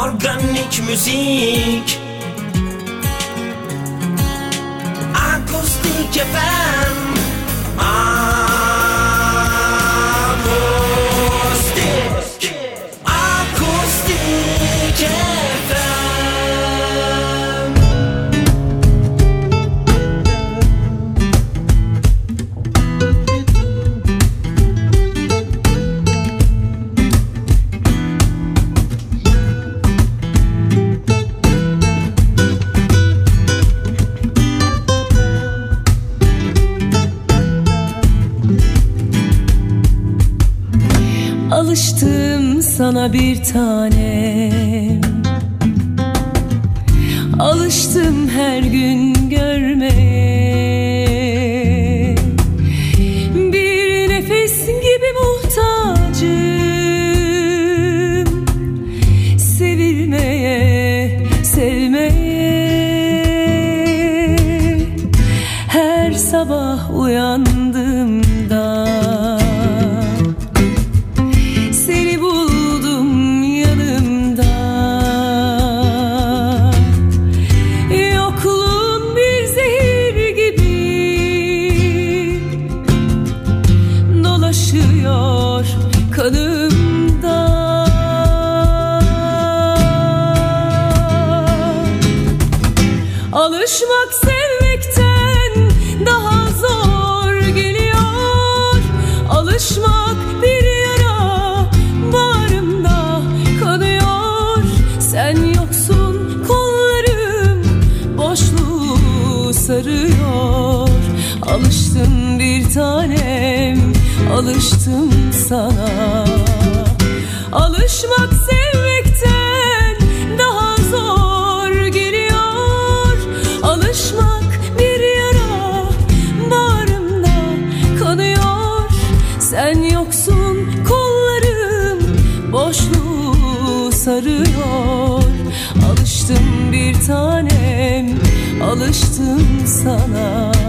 Organik müzik. Akustik FM Bir tanem Alıştım her gün görmeye Bir nefes gibi muhtacım. Sevilmeye, sevmeye. Her sabah uyandığımda alıştım sana. Alışmak sevmekten daha zor geliyor. Alışmak bir yara bağrımda kanıyor. Sen yoksun kollarım boşluğu sarıyor. Alıştım bir tanem alıştım sana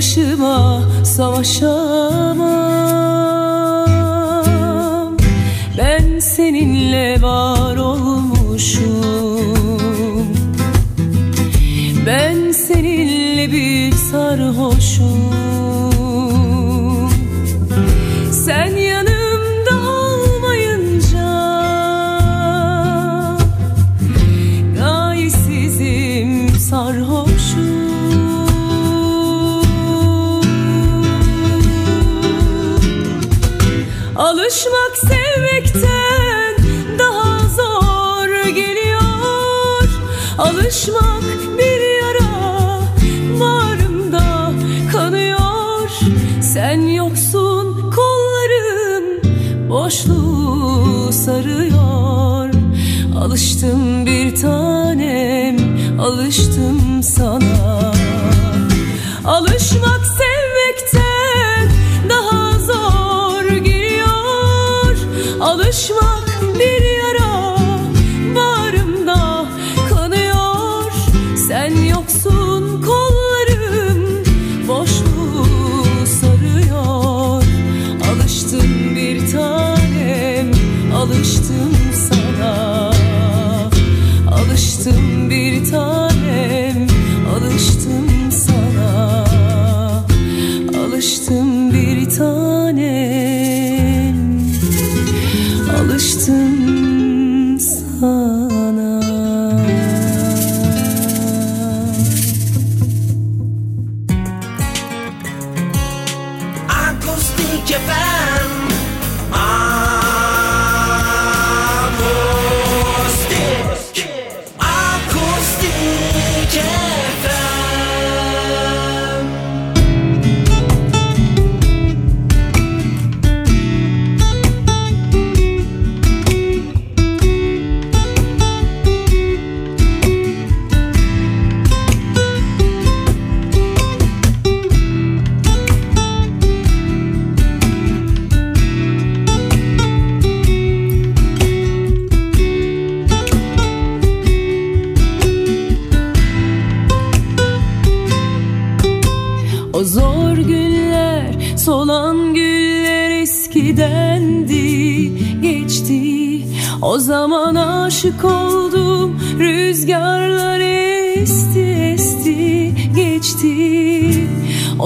başıma savaşamam. Ben seninle var tanem. Alıştım sana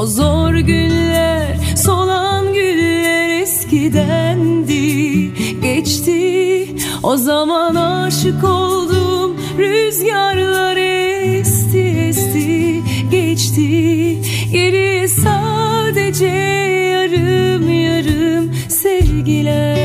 O zor günler solan güller eskidendi. Geçti O zaman aşık oldum rüzgarlar esti esti. Geçti Geriye sadece yarım yarım sevgiler.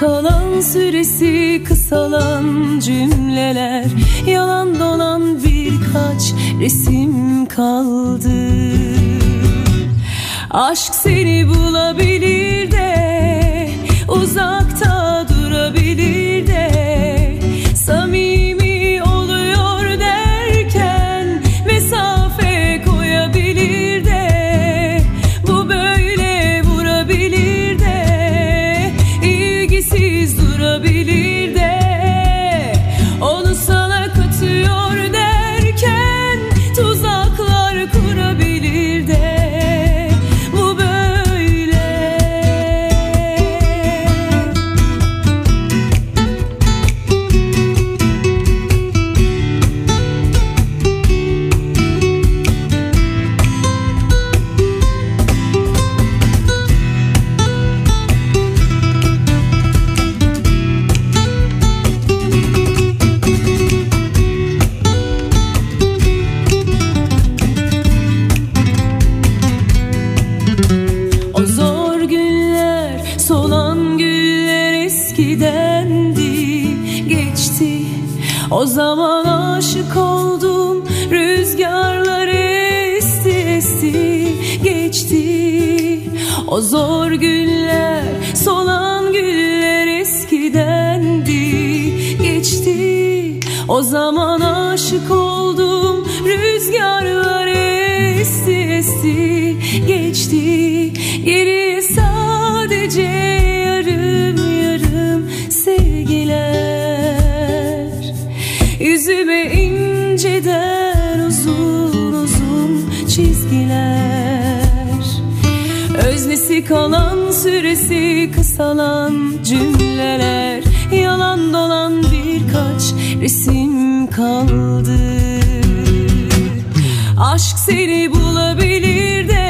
Kalan süresi kısalan cümleler. Yalan dolan birkaç resim kaldı. Aşk seni bulabilir de Uzakta durabilir de. geçer. Öznesi kalan süresi kısalan cümleler. Yalan dolan birkaç resim kaldı. Aşk seni bulabilir de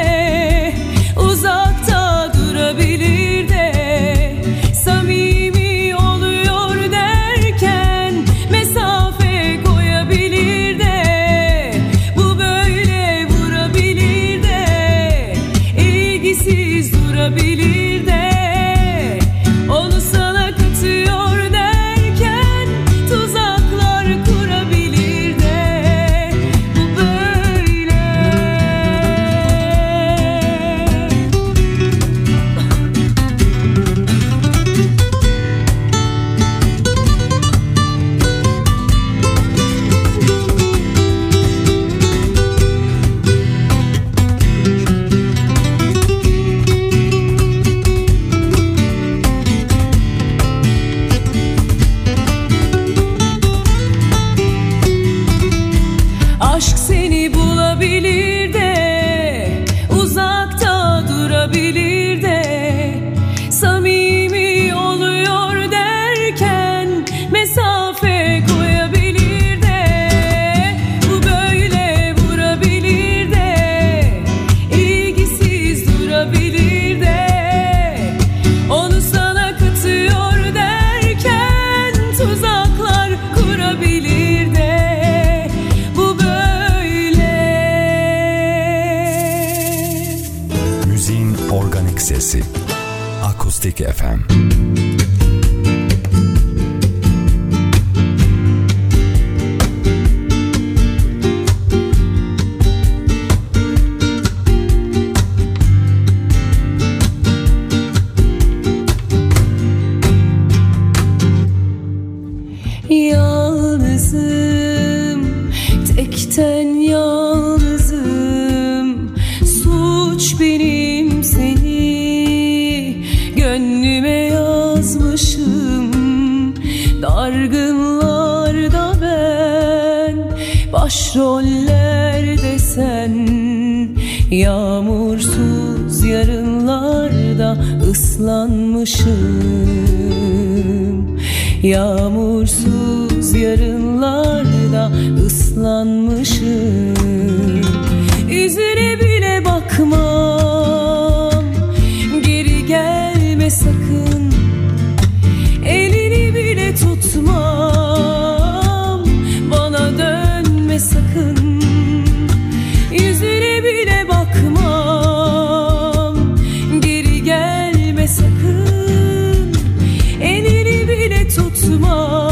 ıslanmışım Yağmursuz yarınlarda ıslanmışım. More.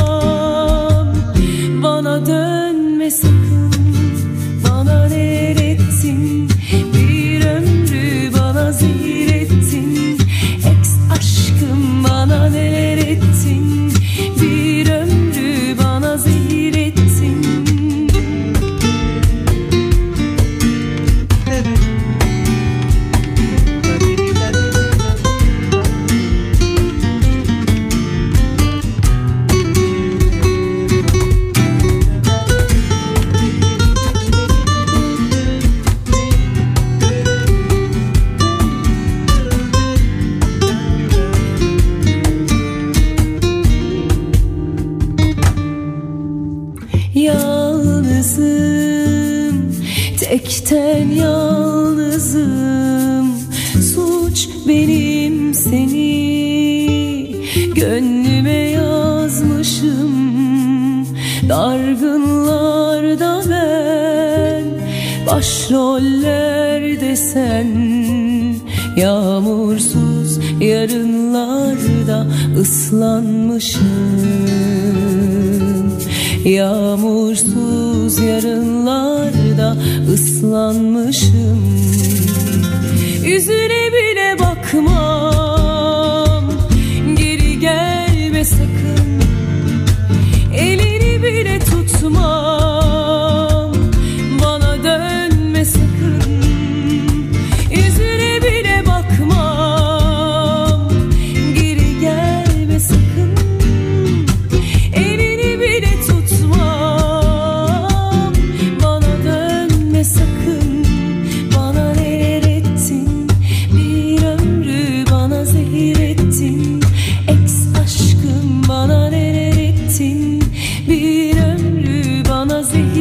Dargınlarda ben Başrollerde sen. Yağmursuz yarınlarda ıslanmışım. Yağmursuz yarınlarda ıslanmışım. Yüzüne bile bakmam. More. see.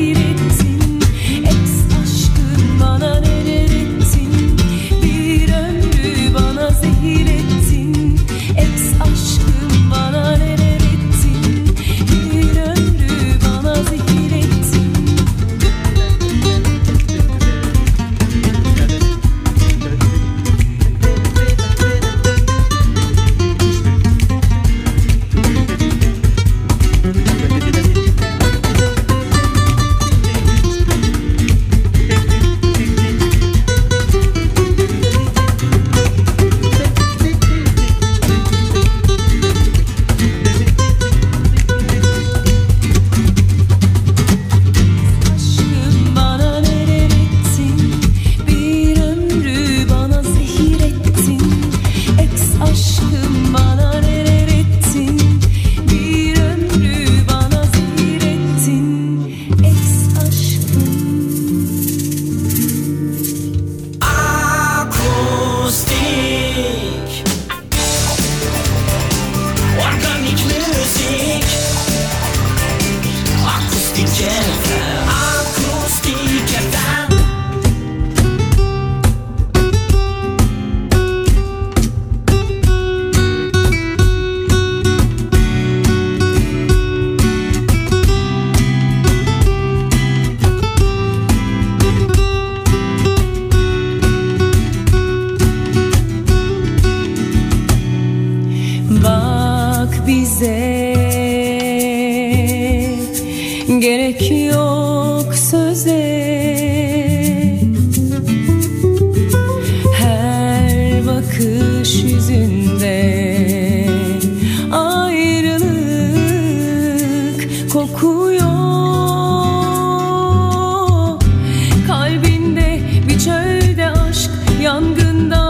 yangından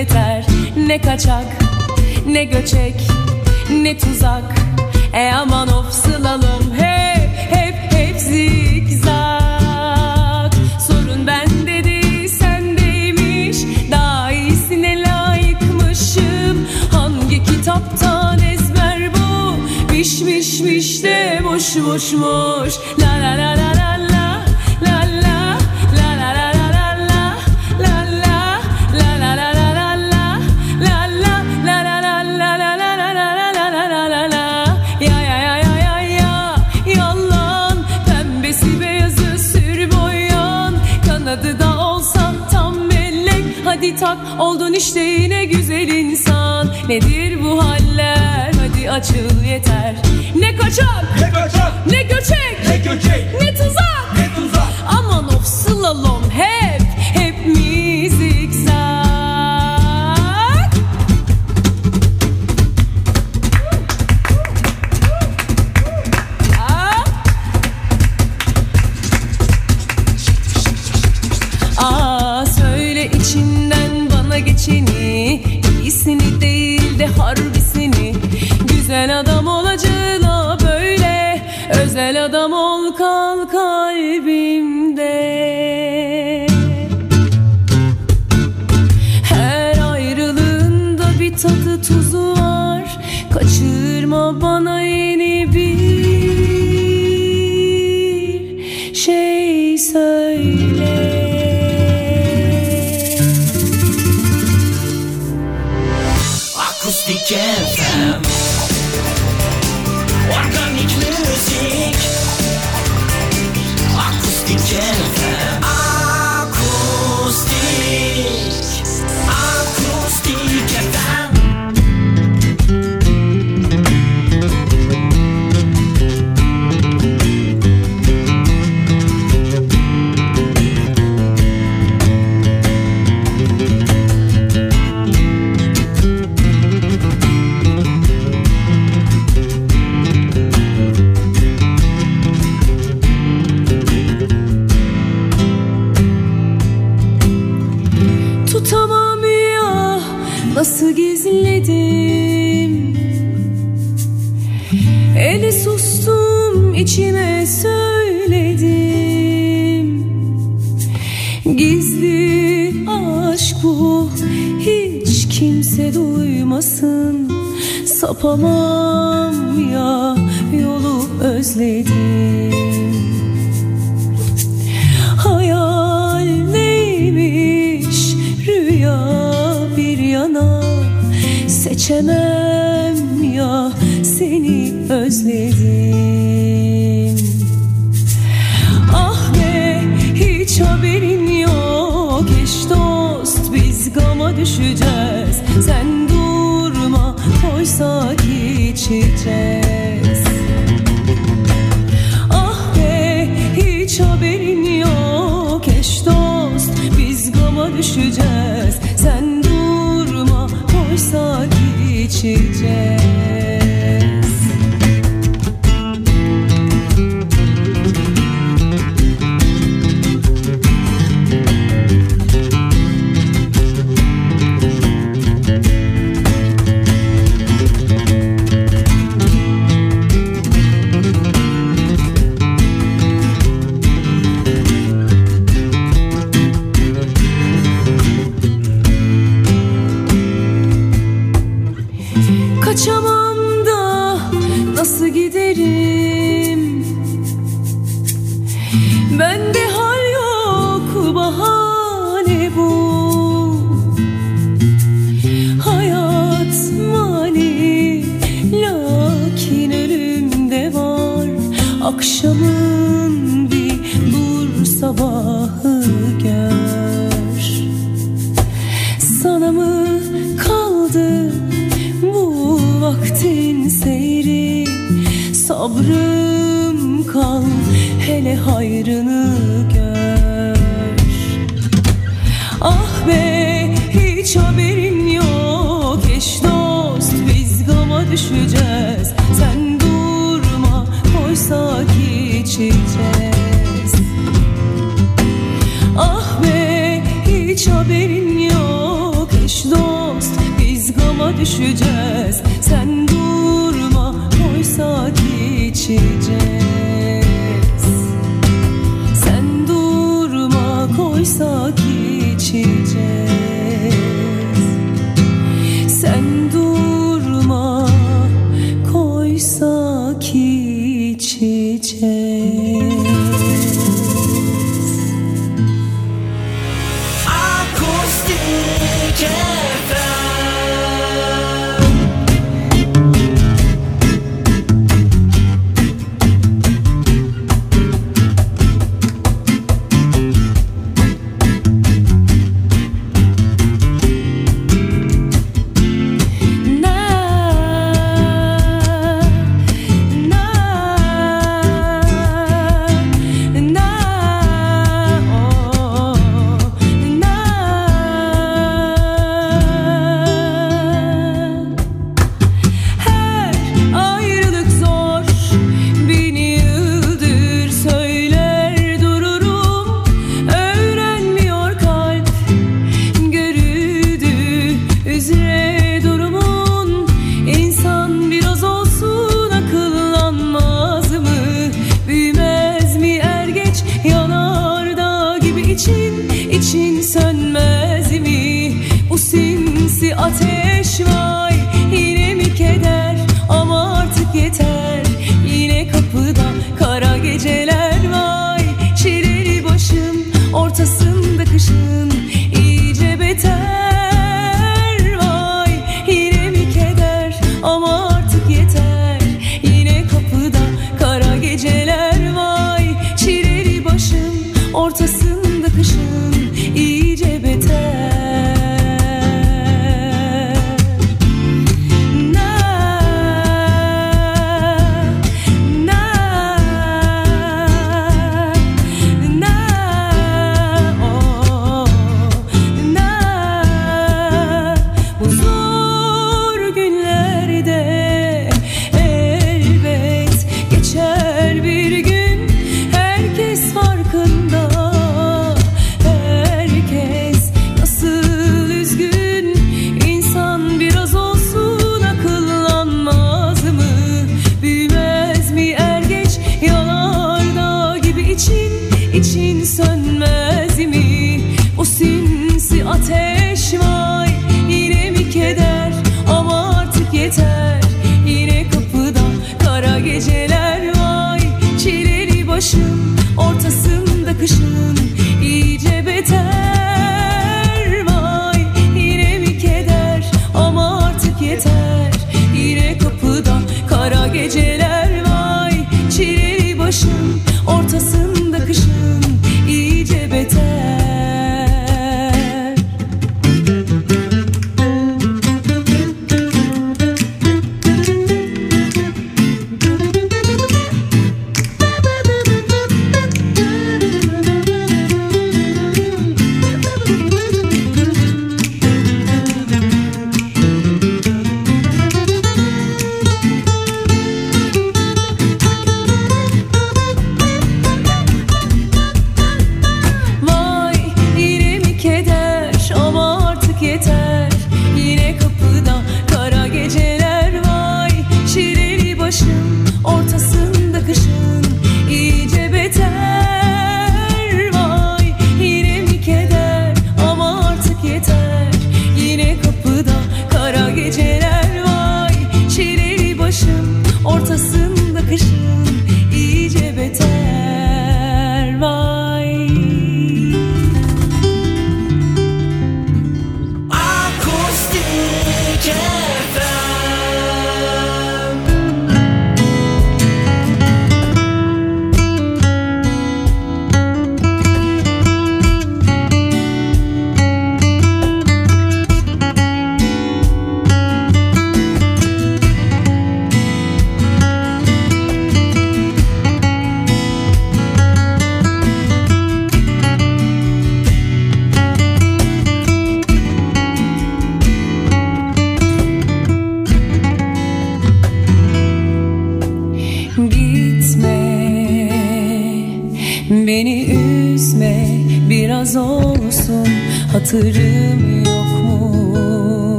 yeter. Ne kaçak, ne göçek, ne tuzak. E aman of sılalım. Hep, hep, hep zikzak. Sorun bende değil, sendeymiş. Daha iyisine layıkmışım. Hangi kitaptan ezber bu? Miş miş boş boş boş La la la la, la. işte yine güzel insan? Nedir bu haller? Hadi açıl yeter. Ne kaçak ne kaçak ne göçek ne göçek? ne tuzak. Bende hal yok bahane bu. Hayat mani lakin ölümde var. Akşamı düşeceğiz Sen durma koy saat içeceğiz. Sen durma koy saat içeceğiz.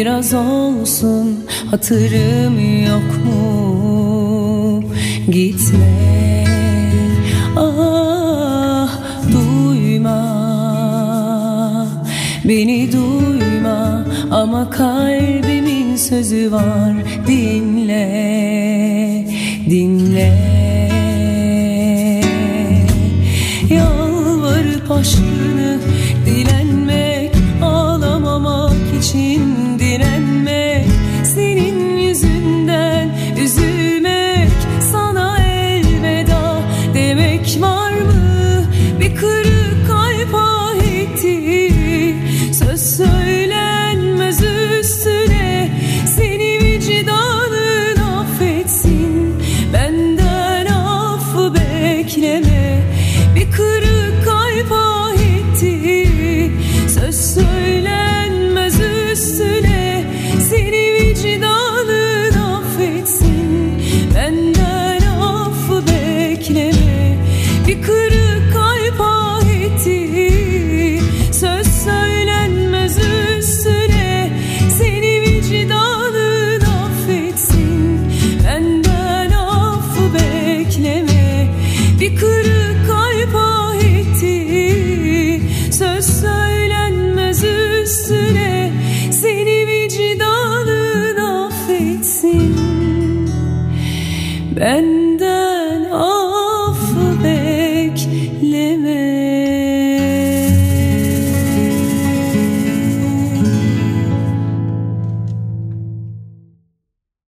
biraz olsun hatırım yok mu? Gitme. Ah duyma. Beni duyma ama kalbimin sözü var. Dinle dinle. Yalvarıp aşkını